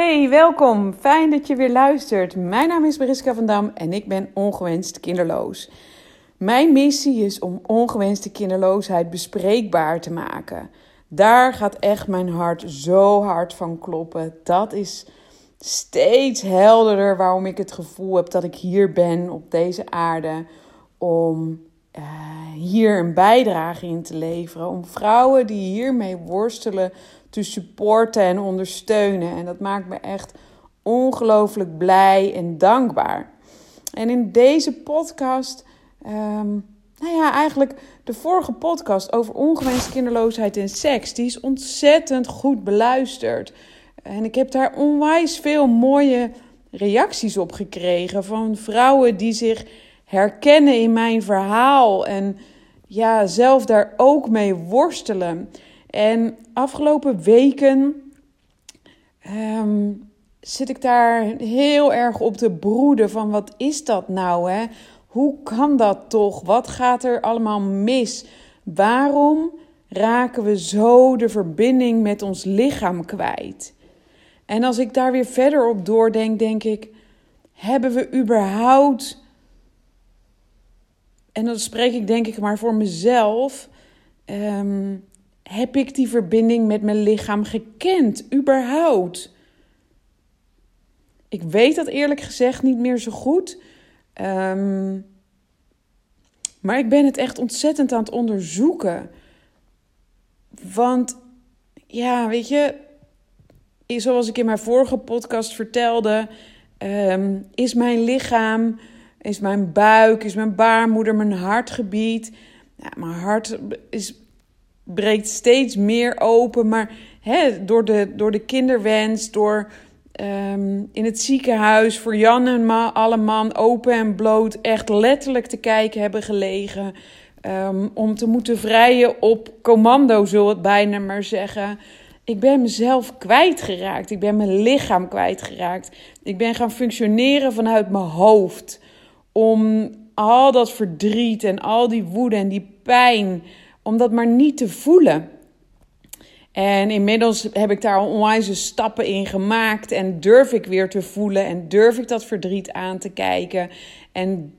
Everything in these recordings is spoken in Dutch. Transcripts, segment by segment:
Hey, welkom. Fijn dat je weer luistert. Mijn naam is Mariska van Dam en ik ben ongewenst kinderloos. Mijn missie is om ongewenste kinderloosheid bespreekbaar te maken. Daar gaat echt mijn hart zo hard van kloppen. Dat is steeds helderder waarom ik het gevoel heb dat ik hier ben op deze aarde om uh, hier een bijdrage in te leveren. Om vrouwen die hiermee worstelen te supporten en ondersteunen. En dat maakt me echt ongelooflijk blij en dankbaar. En in deze podcast, um, nou ja, eigenlijk de vorige podcast over ongewenste kinderloosheid en seks, die is ontzettend goed beluisterd. En ik heb daar onwijs veel mooie reacties op gekregen van vrouwen die zich herkennen in mijn verhaal en ja, zelf daar ook mee worstelen. En afgelopen weken ehm, zit ik daar heel erg op te broeden van wat is dat nou hè? Hoe kan dat toch? Wat gaat er allemaal mis? Waarom raken we zo de verbinding met ons lichaam kwijt? En als ik daar weer verder op doordenk, denk ik: hebben we überhaupt, en dan spreek ik denk ik maar voor mezelf, ehm, heb ik die verbinding met mijn lichaam gekend, überhaupt? Ik weet dat eerlijk gezegd niet meer zo goed. Ehm, maar ik ben het echt ontzettend aan het onderzoeken. Want ja, weet je, zoals ik in mijn vorige podcast vertelde, ehm, is mijn lichaam, is mijn buik, is mijn baarmoeder, mijn hartgebied. Ja, mijn hart is breekt steeds meer open. Maar hè, door, de, door de kinderwens, door ehm, in het ziekenhuis voor Jan en Ma, alle man open en bloot echt letterlijk te kijken hebben gelegen. Ehm, om te moeten vrijen op commando, zullen we het bijna maar zeggen. Ik ben mezelf kwijtgeraakt. Ik ben mijn lichaam kwijtgeraakt. Ik ben gaan functioneren vanuit mijn hoofd. Om al dat verdriet en al die woede en die pijn om dat maar niet te voelen. En inmiddels heb ik daar onwijze stappen in gemaakt. En durf ik weer te voelen. En durf ik dat verdriet aan te kijken. En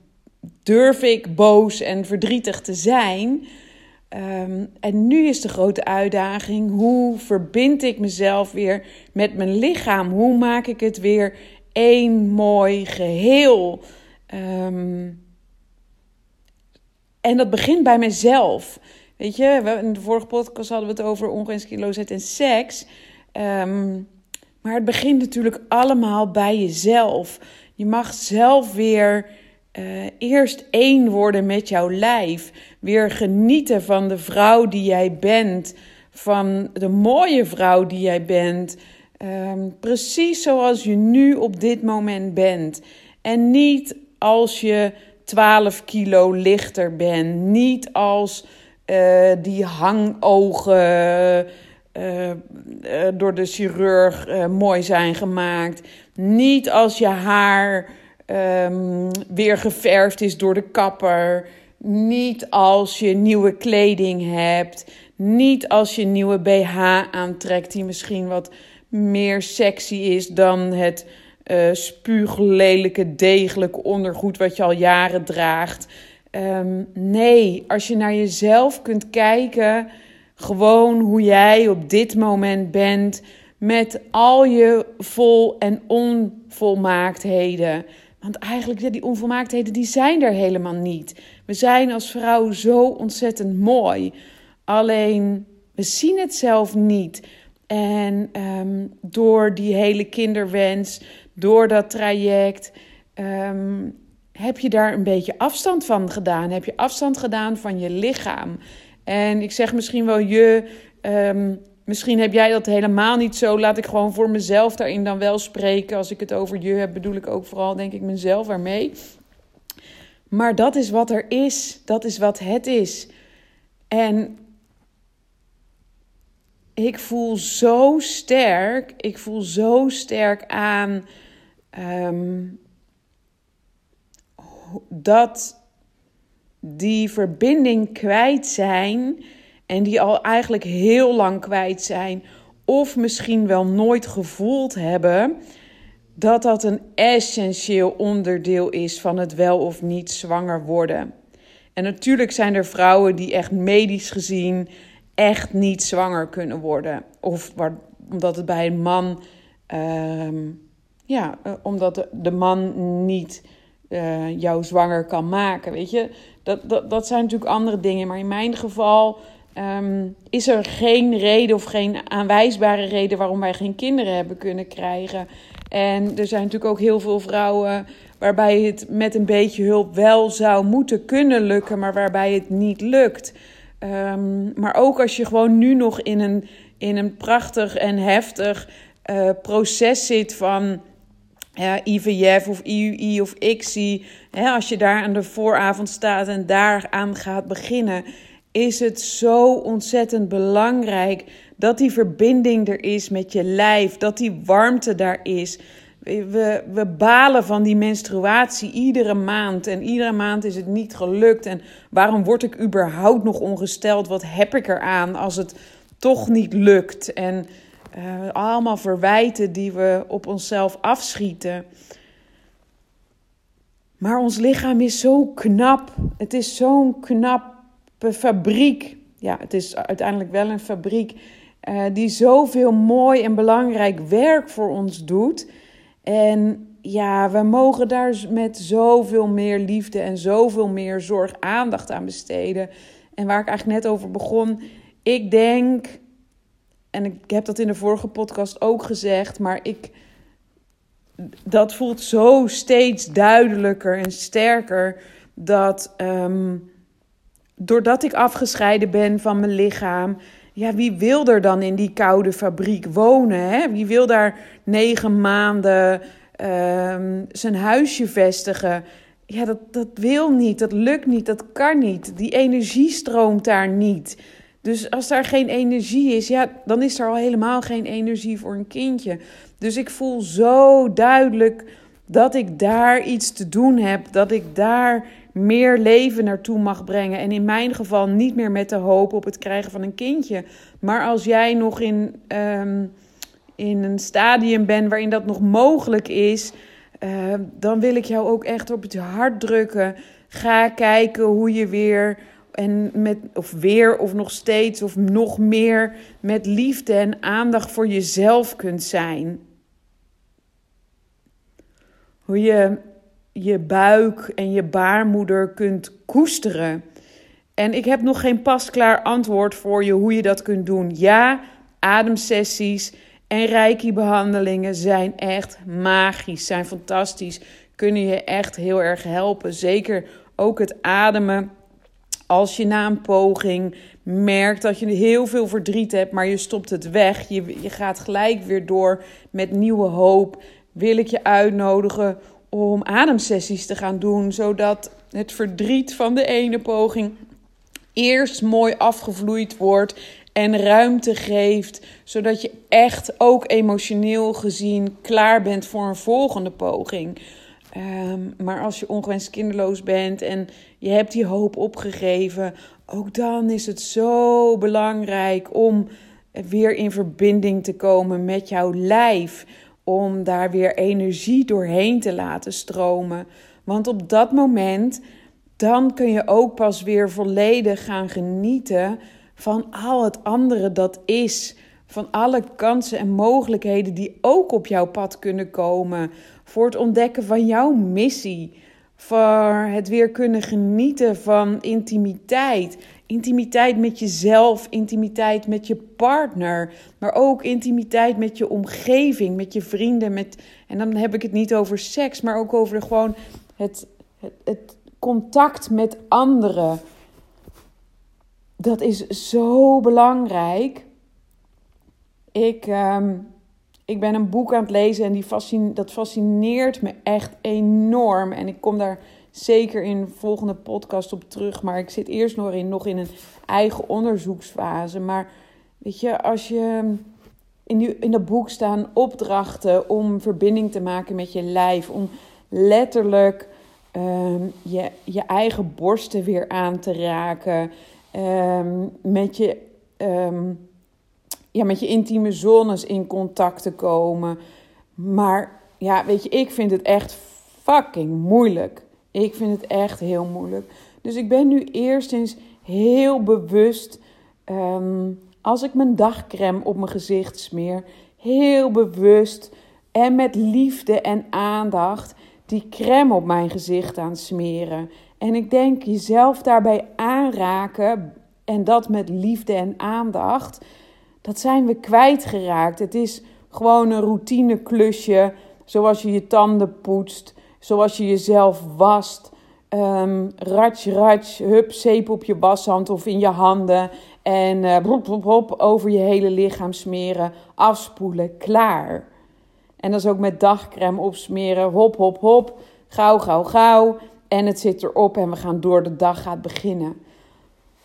durf ik boos en verdrietig te zijn. Ehm, en nu is de grote uitdaging: hoe verbind ik mezelf weer met mijn lichaam? Hoe maak ik het weer één mooi geheel? Ehm, en dat begint bij mezelf. Weet je, in de vorige podcast hadden we het over ongewenste en seks. Ehm, maar het begint natuurlijk allemaal bij jezelf. Je mag zelf weer uh, eerst één worden met jouw lijf. Weer genieten van de vrouw die jij bent. Van de mooie vrouw die jij bent. Ehm, precies zoals je nu op dit moment bent. En niet als je 12 kilo lichter bent. Niet als uh, die hangogen uh, door de chirurg mooi zijn gemaakt. Niet als je haar um, weer geverfd is door de kapper. Niet als je nieuwe kleding hebt. Niet als je nieuwe BH aantrekt die misschien wat meer sexy is dan het uh, spuuglelijke, degelijke ondergoed wat je al jaren draagt. Um, nee, als je naar jezelf kunt kijken, gewoon hoe jij op dit moment bent, met al je vol- en onvolmaaktheden. Want eigenlijk, die onvolmaaktheden, die zijn er helemaal niet. We zijn als vrouw zo ontzettend mooi. Alleen, we zien het zelf niet. En um, door die hele kinderwens, door dat traject, um, heb je daar een beetje afstand van gedaan? Heb je afstand gedaan van je lichaam? En ik zeg misschien wel je, um, misschien heb jij dat helemaal niet zo. Laat ik gewoon voor mezelf daarin dan wel spreken. Als ik het over je heb, bedoel ik ook vooral, denk ik, mezelf ermee. Maar dat is wat er is. Dat is wat het is. En ik voel zo sterk. Ik voel zo sterk aan. Um, dat die verbinding kwijt zijn en die al eigenlijk heel lang kwijt zijn, of misschien wel nooit gevoeld hebben dat dat een essentieel onderdeel is van het wel of niet zwanger worden. En natuurlijk zijn er vrouwen die echt medisch gezien echt niet zwanger kunnen worden. Of omdat het bij een man, ehm, ja, eh, omdat de, man niet uh, jou zwanger kan maken. Weet je, dat, dat, dat zijn natuurlijk andere dingen. Maar in mijn geval Ehm, is er geen reden of geen aanwijsbare reden waarom wij geen kinderen hebben kunnen krijgen. En er zijn natuurlijk ook heel veel vrouwen waarbij het met een beetje hulp wel zou moeten kunnen lukken, maar waarbij het niet lukt. Ehm, maar ook als je gewoon nu nog in een, in een prachtig en heftig uh, proces zit van IVF of IUI of ICSI. Hè, als je daar aan de vooravond staat en daaraan gaat beginnen is het zo ontzettend belangrijk dat die verbinding er is met je lijf, dat die warmte daar is. We, we balen van die menstruatie iedere maand en iedere maand is het niet gelukt. En waarom word ik überhaupt nog ongesteld? Wat heb ik eraan als het toch niet lukt? En uh, allemaal verwijten die we op onszelf afschieten. Maar ons lichaam is zo knap. Het is zo'n knap fabriek. Ja, het is uiteindelijk wel een fabriek uh, die zoveel mooi en belangrijk werk voor ons doet. En ja, we mogen daar met zoveel meer liefde en zoveel meer zorg aandacht aan besteden. En waar ik eigenlijk net over begon, ik denk, en ik heb dat in de vorige podcast ook gezegd, maar ik, dat voelt zo steeds duidelijker en sterker dat um, doordat ik afgescheiden ben van mijn lichaam, ja, wie wil er dan in die koude fabriek wonen? Hè? Wie wil daar negen maanden um, zijn huisje vestigen? Ja, dat, dat wil niet, dat lukt niet, dat kan niet. Die energie stroomt daar niet. Dus als daar geen energie is, ja, dan is er al helemaal geen energie voor een kindje. Dus ik voel zo duidelijk dat ik daar iets te doen heb, dat ik daar meer leven naartoe mag brengen. En in mijn geval niet meer met de hoop op het krijgen van een kindje. Maar als jij nog in, um, in een stadium bent waarin dat nog mogelijk is, uh, dan wil ik jou ook echt op het hart drukken. Ga kijken hoe je weer. En met, of weer, of nog steeds, of nog meer met liefde en aandacht voor jezelf kunt zijn. Hoe je je buik en je baarmoeder kunt koesteren. En ik heb nog geen pasklaar antwoord voor je hoe je dat kunt doen. Ja, ademsessies en reiki-behandelingen zijn echt magisch, zijn fantastisch. Kunnen je echt heel erg helpen. Zeker ook het ademen. Als je na een poging merkt dat je heel veel verdriet hebt, maar je stopt het weg. Je, je gaat gelijk weer door met nieuwe hoop. Wil ik je uitnodigen om ademsessies te gaan doen, zodat het verdriet van de ene poging eerst mooi afgevloeid wordt en ruimte geeft, zodat je echt ook emotioneel gezien klaar bent voor een volgende poging. Um, maar als je ongewenst kinderloos bent en je hebt die hoop opgegeven, ook dan is het zo belangrijk om weer in verbinding te komen met jouw lijf om daar weer energie doorheen te laten stromen. Want op dat moment, dan kun je ook pas weer volledig gaan genieten van al het andere dat is. Van alle kansen en mogelijkheden die ook op jouw pad kunnen komen. Voor het ontdekken van jouw missie. Voor het weer kunnen genieten van intimiteit. Intimiteit met jezelf, intimiteit met je partner, maar ook intimiteit met je omgeving, met je vrienden. Met, en dan heb ik het niet over seks, maar ook over gewoon het, het, contact met anderen. Dat is zo belangrijk. Ik, um, ik ben een boek aan het lezen en die dat fascineert me echt enorm. En ik kom daar zeker in de volgende podcast op terug. Maar ik zit eerst nog in, nog in een eigen onderzoeksfase. Maar weet je, als je in, die, in dat boek staan opdrachten om verbinding te maken met je lijf. Om letterlijk um, je, je eigen borsten weer aan te raken. Um, met je. Ja, met je intieme zones in contact te komen. Maar ja, weet je, ik vind het echt fucking moeilijk. Ik vind het echt heel moeilijk. Dus ik ben nu eerst eens heel bewust. Ehm, als ik mijn dagcreme op mijn gezicht smeer, heel bewust en met liefde en aandacht die crème op mijn gezicht aan smeren. En ik denk jezelf daarbij aanraken en dat met liefde en aandacht, dat zijn we kwijtgeraakt. Het is gewoon een routine klusje, zoals je je tanden poetst, zoals je jezelf wast. Um, ratsch, ratsch, hup, zeep op je washand of in je handen. En uh, hop, hop, hop, over je hele lichaam smeren, afspoelen, klaar. En dat is ook met dagcreme opsmeren, hop, hop, hop, gauw, gauw, gauw. En het zit erop en we gaan door de dag gaat beginnen.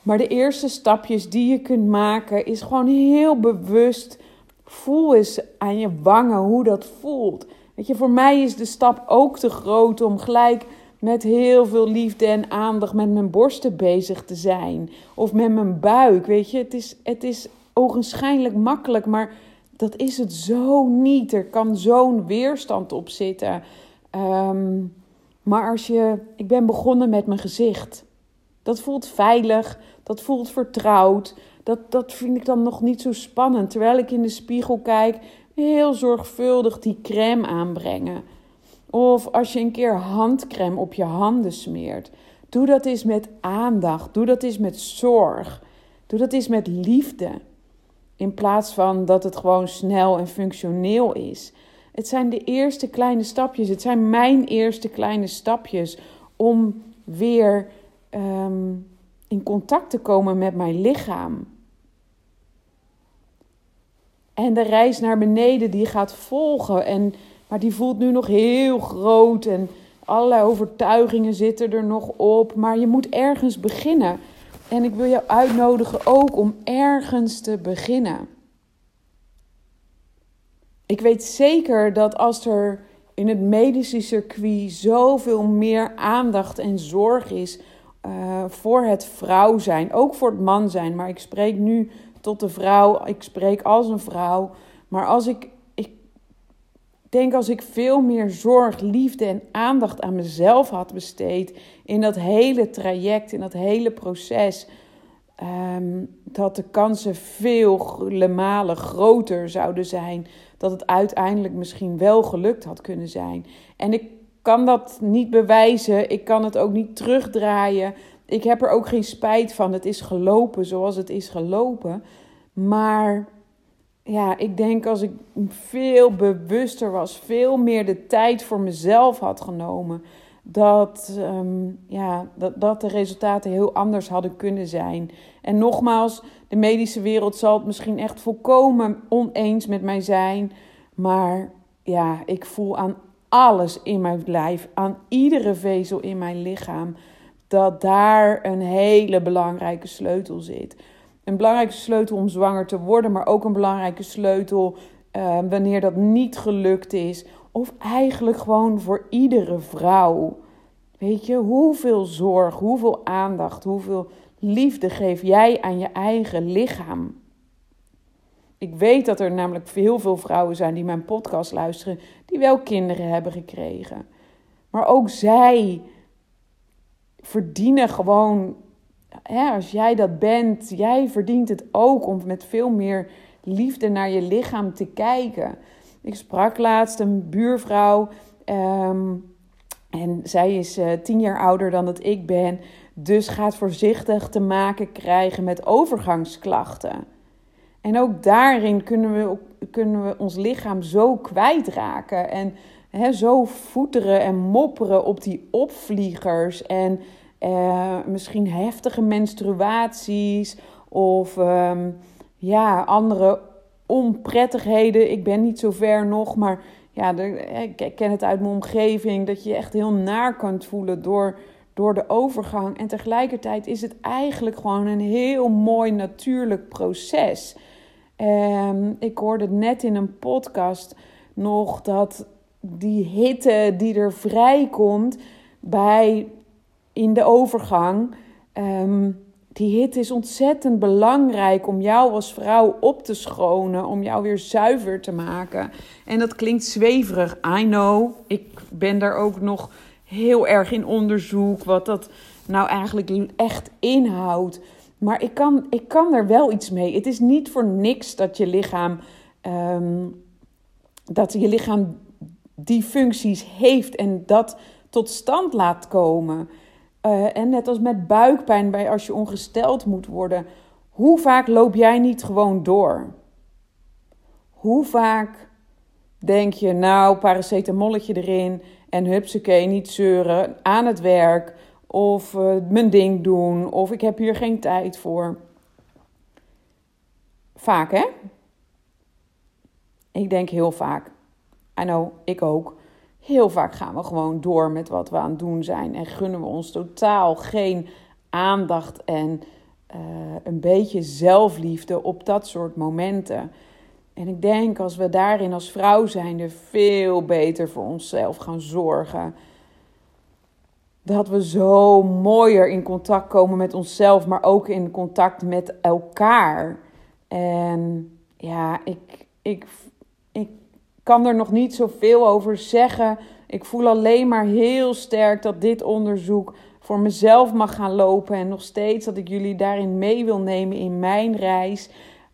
Maar de eerste stapjes die je kunt maken is gewoon heel bewust. Voel eens aan je wangen hoe dat voelt. Weet je, voor mij is de stap ook te groot om gelijk met heel veel liefde en aandacht met mijn borsten bezig te zijn. Of met mijn buik. Weet je, het is, het is ogenschijnlijk makkelijk, maar dat is het zo niet. Er kan zo'n weerstand op zitten. Ehm, maar als je. Ik ben begonnen met mijn gezicht. Dat voelt veilig, dat voelt vertrouwd. Dat, dat vind ik dan nog niet zo spannend. Terwijl ik in de spiegel kijk, heel zorgvuldig die crème aanbrengen. Of als je een keer handcrème op je handen smeert. Doe dat eens met aandacht. Doe dat eens met zorg. Doe dat eens met liefde. In plaats van dat het gewoon snel en functioneel is. Het zijn de eerste kleine stapjes. Het zijn mijn eerste kleine stapjes om weer Ehm, in contact te komen met mijn lichaam. En de reis naar beneden die gaat volgen. En, maar die voelt nu nog heel groot. En allerlei overtuigingen zitten er nog op. Maar je moet ergens beginnen. En ik wil jou uitnodigen ook om ergens te beginnen. Ik weet zeker dat als er in het medische circuit zoveel meer aandacht en zorg is uh, voor het vrouw zijn, ook voor het man zijn. Maar ik spreek nu tot de vrouw, ik spreek als een vrouw. Maar als ik, ik denk als ik veel meer zorg, liefde en aandacht aan mezelf had besteed in dat hele traject, in dat hele proces, ehm, dat de kansen vele malen groter zouden zijn. Dat het uiteindelijk misschien wel gelukt had kunnen zijn. En ik kan dat niet bewijzen. Ik kan het ook niet terugdraaien. Ik heb er ook geen spijt van. Het is gelopen zoals het is gelopen. Maar ja, ik denk als ik veel bewuster was, veel meer de tijd voor mezelf had genomen, dat, ehm, ja, dat, dat de resultaten heel anders hadden kunnen zijn. En nogmaals, de medische wereld zal het misschien echt volkomen oneens met mij zijn. Maar ja, ik voel aan alles in mijn lijf, aan iedere vezel in mijn lichaam, dat daar een hele belangrijke sleutel zit. Een belangrijke sleutel om zwanger te worden, maar ook een belangrijke sleutel uh, wanneer dat niet gelukt is. Of eigenlijk gewoon voor iedere vrouw. Weet je, hoeveel zorg, hoeveel aandacht, hoeveel liefde geef jij aan je eigen lichaam? Ik weet dat er namelijk heel veel vrouwen zijn die mijn podcast luisteren, die wel kinderen hebben gekregen. Maar ook zij verdienen gewoon, hè, als jij dat bent, jij verdient het ook om met veel meer liefde naar je lichaam te kijken. Ik sprak laatst een buurvrouw ehm, en zij is uh, tien jaar ouder dan dat ik ben, dus gaat voorzichtig te maken krijgen met overgangsklachten. En ook daarin kunnen we, kunnen we ons lichaam zo kwijtraken. En hè, zo voeteren en mopperen op die opvliegers. En eh, misschien heftige menstruaties. Of ehm, ja, andere onprettigheden. Ik ben niet zo ver nog, maar ja, ik ken het uit mijn omgeving. Dat je echt heel naar kunt voelen door, door de overgang. En tegelijkertijd is het eigenlijk gewoon een heel mooi natuurlijk proces. Um, ik hoorde net in een podcast nog dat die hitte die er vrijkomt bij in de overgang, um, die hit is ontzettend belangrijk om jou als vrouw op te schonen, om jou weer zuiver te maken. En dat klinkt zweverig, I know. Ik ben daar ook nog heel erg in onderzoek wat dat nou eigenlijk echt inhoudt. Maar ik kan, ik kan er wel iets mee. Het is niet voor niks dat je lichaam, ehm, dat je lichaam die functies heeft en dat tot stand laat komen. Uh, en net als met buikpijn bij als je ongesteld moet worden. Hoe vaak loop jij niet gewoon door? Hoe vaak denk je, nou, paracetamolletje erin en hupsakee, niet zeuren, aan het werk of uh, mijn ding doen of ik heb hier geen tijd voor. Vaak, hè? Ik denk heel vaak. I know, ik ook. Heel vaak gaan we gewoon door met wat we aan het doen zijn en gunnen we ons totaal geen aandacht en uh, een beetje zelfliefde op dat soort momenten. En ik denk als we daarin als vrouw zijnde veel beter voor onszelf gaan zorgen. Dat we zo mooier in contact komen met onszelf, maar ook in contact met elkaar. En ja, ik, ik kan er nog niet zoveel over zeggen. Ik voel alleen maar heel sterk dat dit onderzoek voor mezelf mag gaan lopen. En nog steeds dat ik jullie daarin mee wil nemen in mijn reis.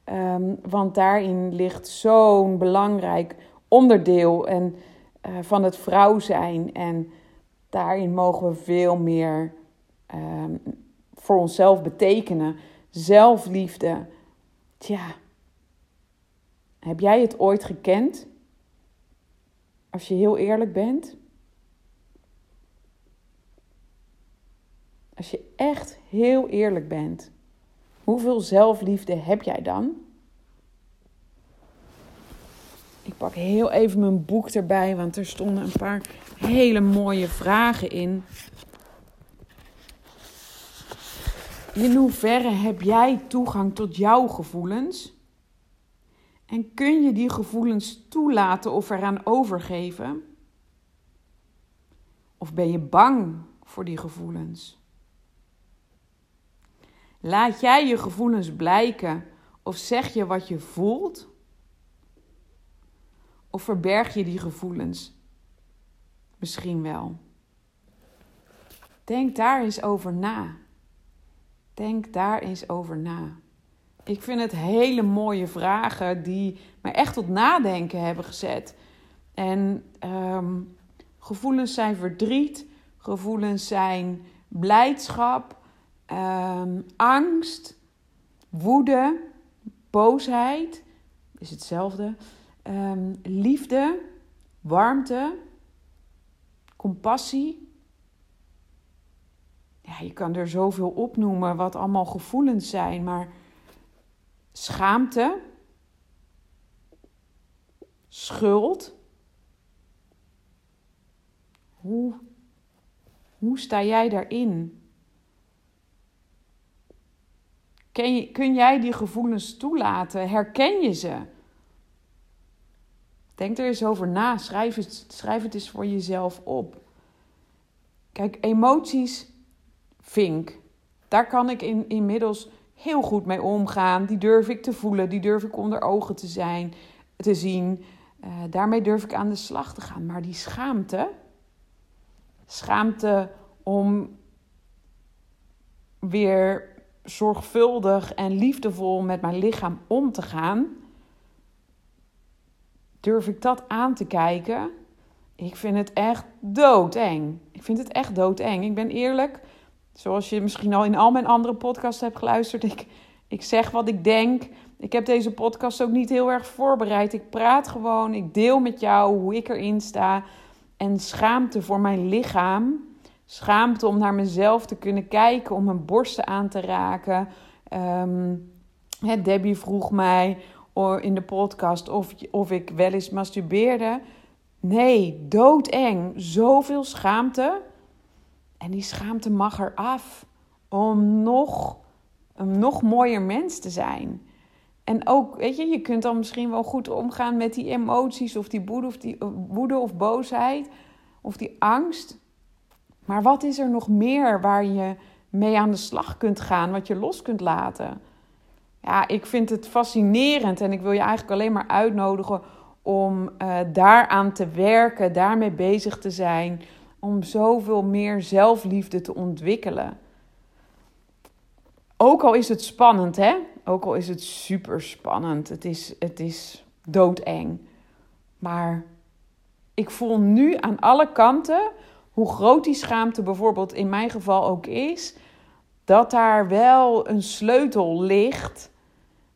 Um, want daarin ligt zo'n belangrijk onderdeel en, uh, van het vrouw zijn. En daarin mogen we veel meer um, voor onszelf betekenen. Zelfliefde. Tja, heb jij het ooit gekend? Als je heel eerlijk bent. Als je echt heel eerlijk bent. Hoeveel zelfliefde heb jij dan? Ik pak heel even mijn boek erbij, want er stonden een paar hele mooie vragen in. In hoeverre heb jij toegang tot jouw gevoelens? En kun je die gevoelens toelaten of eraan overgeven? Of ben je bang voor die gevoelens? Laat jij je gevoelens blijken of zeg je wat je voelt? Of verberg je die gevoelens? Misschien wel. Denk daar eens over na. Denk daar eens over na. Ik vind het hele mooie vragen die mij echt tot nadenken hebben gezet. En um, gevoelens zijn verdriet, gevoelens zijn blijdschap, um, angst, woede, boosheid, is hetzelfde. Um, liefde, warmte, compassie. Ja, je kan er zoveel opnoemen wat allemaal gevoelens zijn, maar schaamte, schuld. Hoe, hoe sta jij daarin? kun jij die gevoelens toelaten? Herken je ze? Denk er eens over na. Schrijf het, schrijf het eens voor jezelf op. Kijk, emoties, vink. Daar kan ik in, inmiddels heel goed mee omgaan. Die durf ik te voelen, die durf ik onder ogen te zijn, te zien. Uh, daarmee durf ik aan de slag te gaan. Maar die schaamte, schaamte om weer zorgvuldig en liefdevol met mijn lichaam om te gaan, durf ik dat aan te kijken. Ik vind het echt doodeng. Ik vind het echt doodeng. Ik ben eerlijk, zoals je misschien al in al mijn andere podcasts hebt geluisterd. Ik, ik zeg wat ik denk. Ik heb deze podcast ook niet heel erg voorbereid. Ik praat gewoon. Ik deel met jou hoe ik erin sta. En schaamte voor mijn lichaam Schaamte om naar mezelf te kunnen kijken, om mijn borsten aan te raken. Um, Debbie vroeg mij in de podcast of, of ik wel eens masturbeerde. Nee, doodeng. Zoveel schaamte. En die schaamte mag eraf om nog een nog mooier mens te zijn. En ook, weet je, je kunt dan misschien wel goed omgaan met die emoties of die woede of, die, woede of boosheid of die angst. Maar wat is er nog meer waar je mee aan de slag kunt gaan, wat je los kunt laten. Ja, ik vind het fascinerend en ik wil je eigenlijk alleen maar uitnodigen om uh, daaraan te werken, daarmee bezig te zijn, om zoveel meer zelfliefde te ontwikkelen. Ook al is het spannend, hè? Ook al is het super spannend. Het is, het is doodeng. Maar ik voel nu aan alle kanten, hoe groot die schaamte bijvoorbeeld in mijn geval ook is, dat daar wel een sleutel ligt.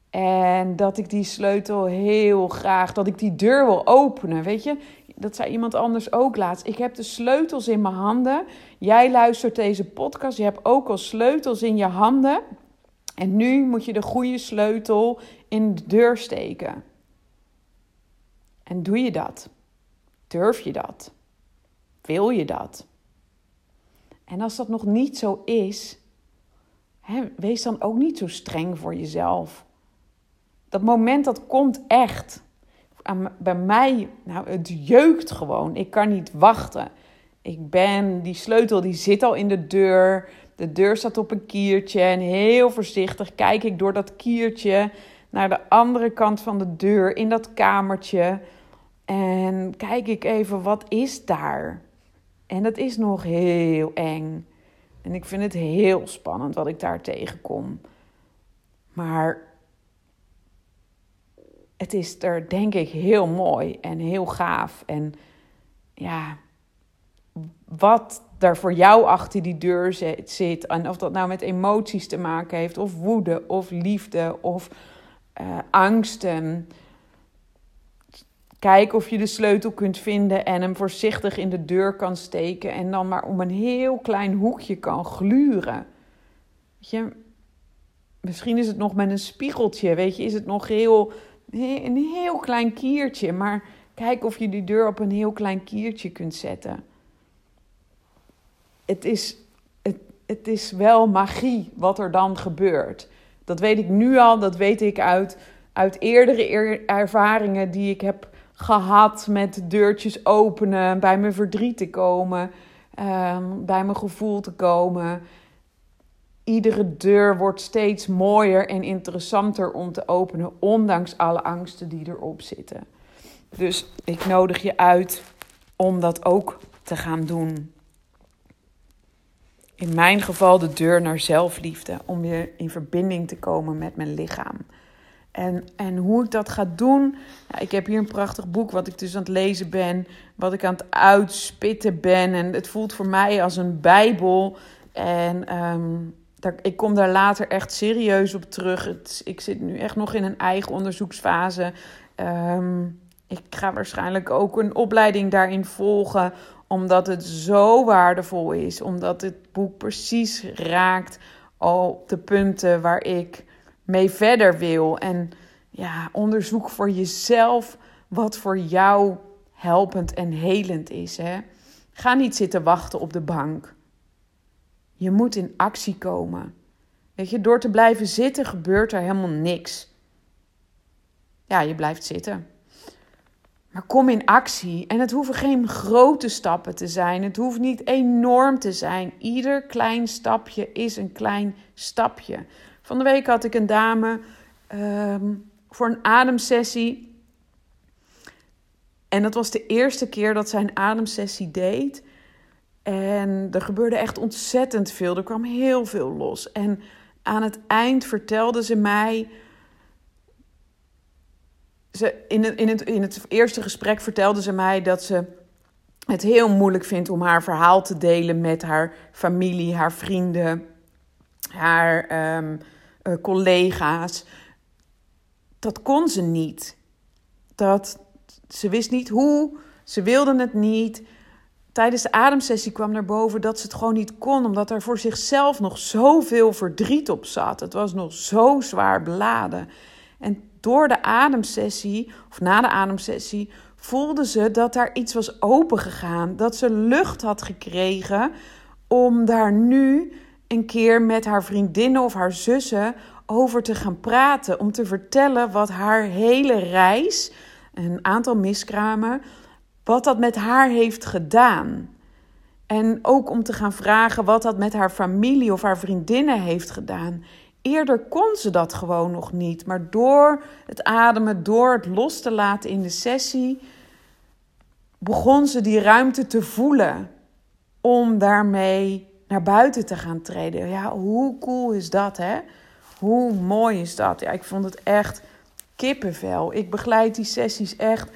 En dat ik die sleutel heel graag, dat ik die deur wil openen. Weet je, dat zei iemand anders ook laatst. Ik heb de sleutels in mijn handen. Jij luistert deze podcast. Je hebt ook al sleutels in je handen. En nu moet je de goede sleutel in de deur steken. En doe je dat? Durf je dat? Wil je dat? En als dat nog niet zo is, hè, wees dan ook niet zo streng voor jezelf. Dat moment dat komt echt. Bij mij, nou, het jeukt gewoon. Ik kan niet wachten. Ik ben, die sleutel die zit al in de deur. De deur staat op een kiertje en heel voorzichtig kijk ik door dat kiertje naar de andere kant van de deur in dat kamertje. En kijk ik even, wat is daar? En dat is nog heel eng. En ik vind het heel spannend wat ik daar tegenkom. Maar het is er denk ik heel mooi en heel gaaf. En ja, wat er voor jou achter die deur zit. En of dat nou met emoties te maken heeft, of woede, of liefde, of uh, angsten. Kijk of je de sleutel kunt vinden en hem voorzichtig in de deur kan steken. En dan maar om een heel klein hoekje kan gluren. Weet je, misschien is het nog met een spiegeltje. Weet je, is het nog heel, een heel klein kiertje. Maar kijk of je die deur op een heel klein kiertje kunt zetten. Het is, het, het is wel magie wat er dan gebeurt. Dat weet ik nu al, dat weet ik uit, uit eerdere ervaringen die ik heb gehad met deurtjes openen, bij mijn verdriet te komen, ehm, bij mijn gevoel te komen. Iedere deur wordt steeds mooier en interessanter om te openen, ondanks alle angsten die erop zitten. Dus ik nodig je uit om dat ook te gaan doen. In mijn geval de deur naar zelfliefde, om weer in verbinding te komen met mijn lichaam. En, en hoe ik dat ga doen. Ik heb hier een prachtig boek wat ik dus aan het lezen ben. Wat ik aan het uitspitten ben. En het voelt voor mij als een bijbel. En um, daar, ik kom daar later echt serieus op terug. Ik zit nu echt nog in een eigen onderzoeksfase. Um, ik ga waarschijnlijk ook een opleiding daarin volgen. Omdat het zo waardevol is. Omdat het boek precies raakt op de punten waar ik mee verder wil. En ja, onderzoek voor jezelf wat voor jou helpend en helend is. Hè? Ga niet zitten wachten op de bank. Je moet in actie komen. Weet je, door te blijven zitten gebeurt er helemaal niks. Ja, je blijft zitten. Maar kom in actie. En het hoeven geen grote stappen te zijn. Het hoeft niet enorm te zijn. Ieder klein stapje is een klein stapje. Van de week had ik een dame ehm, voor een ademsessie. En dat was de eerste keer dat zij een ademsessie deed. En er gebeurde echt ontzettend veel. Er kwam heel veel los. En aan het eind vertelde ze mij. Ze, in, het, in, het, in het eerste gesprek vertelde ze mij dat ze het heel moeilijk vindt om haar verhaal te delen met haar familie, haar vrienden, haar ehm, uh, collega's. Dat kon ze niet. Dat, ze wist niet hoe, ze wilde het niet. Tijdens de ademsessie kwam naar boven dat ze het gewoon niet kon, omdat er voor zichzelf nog zoveel verdriet op zat. Het was nog zo zwaar beladen. En door de ademsessie, of na de ademsessie, voelde ze dat daar iets was opengegaan. Dat ze lucht had gekregen om daar nu een keer met haar vriendinnen of haar zussen over te gaan praten. Om te vertellen wat haar hele reis, een aantal miskramen, wat dat met haar heeft gedaan. En ook om te gaan vragen wat dat met haar familie of haar vriendinnen heeft gedaan. Eerder kon ze dat gewoon nog niet. Maar door het ademen, door het los te laten in de sessie, begon ze die ruimte te voelen om daarmee naar buiten te gaan treden. Ja, hoe cool is dat, hè? Hoe mooi is dat? Ja, ik vond het echt kippenvel. Ik begeleid die sessies echt.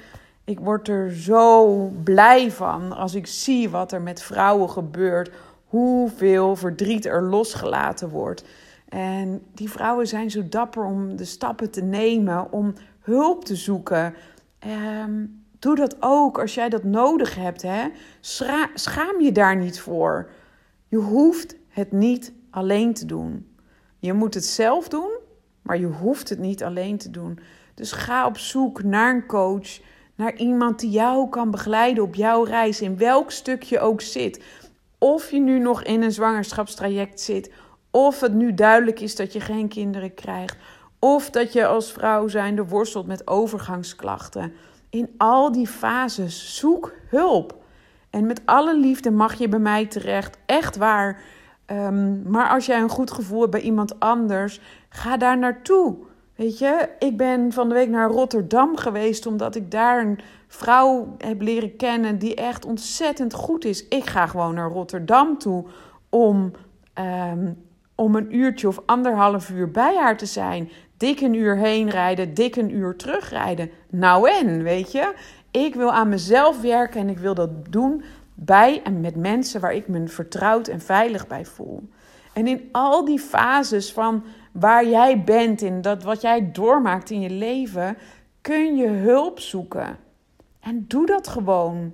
Ik word er zo blij van als ik zie wat er met vrouwen gebeurt. Hoeveel verdriet er losgelaten wordt. En die vrouwen zijn zo dapper om de stappen te nemen, om hulp te zoeken. Ehm, doe dat ook als jij dat nodig hebt. Hè? schaam je daar niet voor. Je hoeft het niet alleen te doen. Je moet het zelf doen, maar je hoeft het niet alleen te doen. Dus ga op zoek naar een coach, naar iemand die jou kan begeleiden op jouw reis, in welk stuk je ook zit. Of je nu nog in een zwangerschapstraject zit, of het nu duidelijk is dat je geen kinderen krijgt, of dat je als vrouw zijnde worstelt met overgangsklachten. In al die fases zoek hulp. En met alle liefde mag je bij mij terecht, echt waar. Ehm, maar als jij een goed gevoel hebt bij iemand anders, ga daar naartoe. Weet je, ik ben van de week naar Rotterdam geweest omdat ik daar een vrouw heb leren kennen die echt ontzettend goed is. Ik ga gewoon naar Rotterdam toe om, um, om een uurtje of anderhalf uur bij haar te zijn. Dik een uur heen rijden, dik een uur terugrijden. Nou en, weet je. Ik wil aan mezelf werken en ik wil dat doen bij en met mensen waar ik me vertrouwd en veilig bij voel. En in al die fases van waar jij bent, in dat wat jij doormaakt in je leven, kun je hulp zoeken. En doe dat gewoon.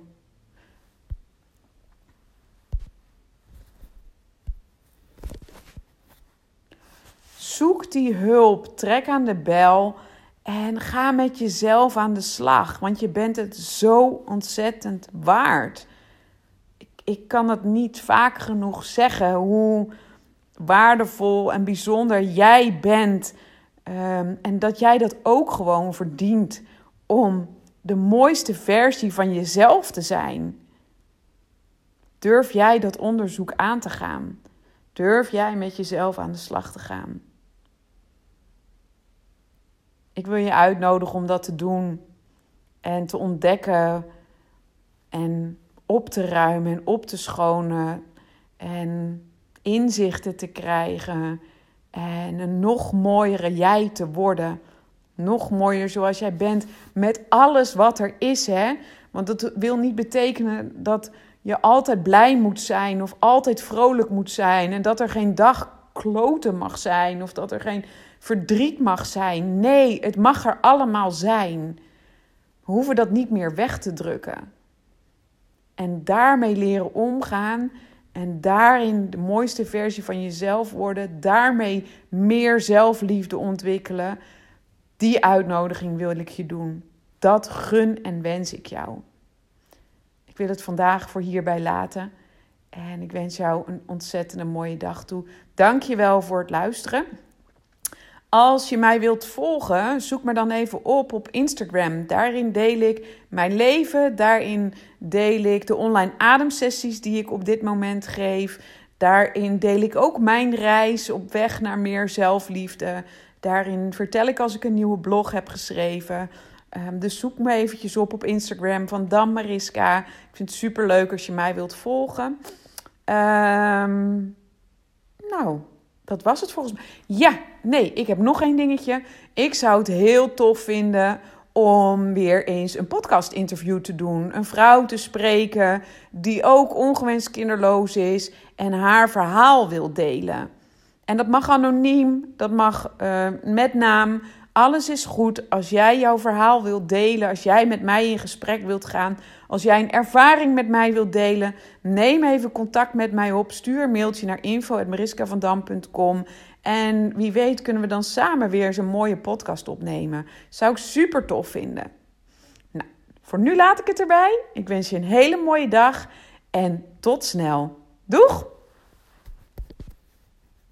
Zoek die hulp, trek aan de bel en ga met jezelf aan de slag, want je bent het zo ontzettend waard. Ik, kan het niet vaak genoeg zeggen hoe waardevol en bijzonder jij bent. Um, en dat jij dat ook gewoon verdient om de mooiste versie van jezelf te zijn. Durf jij dat onderzoek aan te gaan? Durf jij met jezelf aan de slag te gaan? Ik wil je uitnodigen om dat te doen en te ontdekken en op te ruimen en op te schonen en inzichten te krijgen en een nog mooiere jij te worden. Nog mooier zoals jij bent met alles wat er is, hè? Want dat wil niet betekenen dat je altijd blij moet zijn of altijd vrolijk moet zijn en dat er geen dag kloten mag zijn of dat er geen verdriet mag zijn. Nee, het mag er allemaal zijn. We hoeven dat niet meer weg te drukken. En daarmee leren omgaan en daarin de mooiste versie van jezelf worden, daarmee meer zelfliefde ontwikkelen. Die uitnodiging wil ik je doen. Dat gun en wens ik jou. Ik wil het vandaag voor hierbij laten. En ik wens jou een ontzettende mooie dag toe. Dank je wel voor het luisteren. Als je mij wilt volgen, zoek me dan even op op Instagram. Daarin deel ik mijn leven. Daarin deel ik de online ademsessies die ik op dit moment geef. Daarin deel ik ook mijn reis op weg naar meer zelfliefde. Daarin vertel ik als ik een nieuwe blog heb geschreven. Um, dus zoek me eventjes op op Instagram van Dan Mariska. Ik vind het super leuk als je mij wilt volgen. Um, nou, dat was het volgens mij. Ja, nee, ik heb nog één dingetje. Ik zou het heel tof vinden om weer eens een podcast-interview te doen. Een vrouw te spreken die ook ongewenst kinderloos is en haar verhaal wil delen. En dat mag anoniem, dat mag uh, met naam. Alles is goed als jij jouw verhaal wilt delen, als jij met mij in gesprek wilt gaan, als jij een ervaring met mij wilt delen. Neem even contact met mij op. Stuur een mailtje naar info.mariskavandam.com. En wie weet kunnen we dan samen weer een mooie podcast opnemen. Zou ik super tof vinden. Nou, voor nu laat ik het erbij. Ik wens je een hele mooie dag en tot snel. Doeg!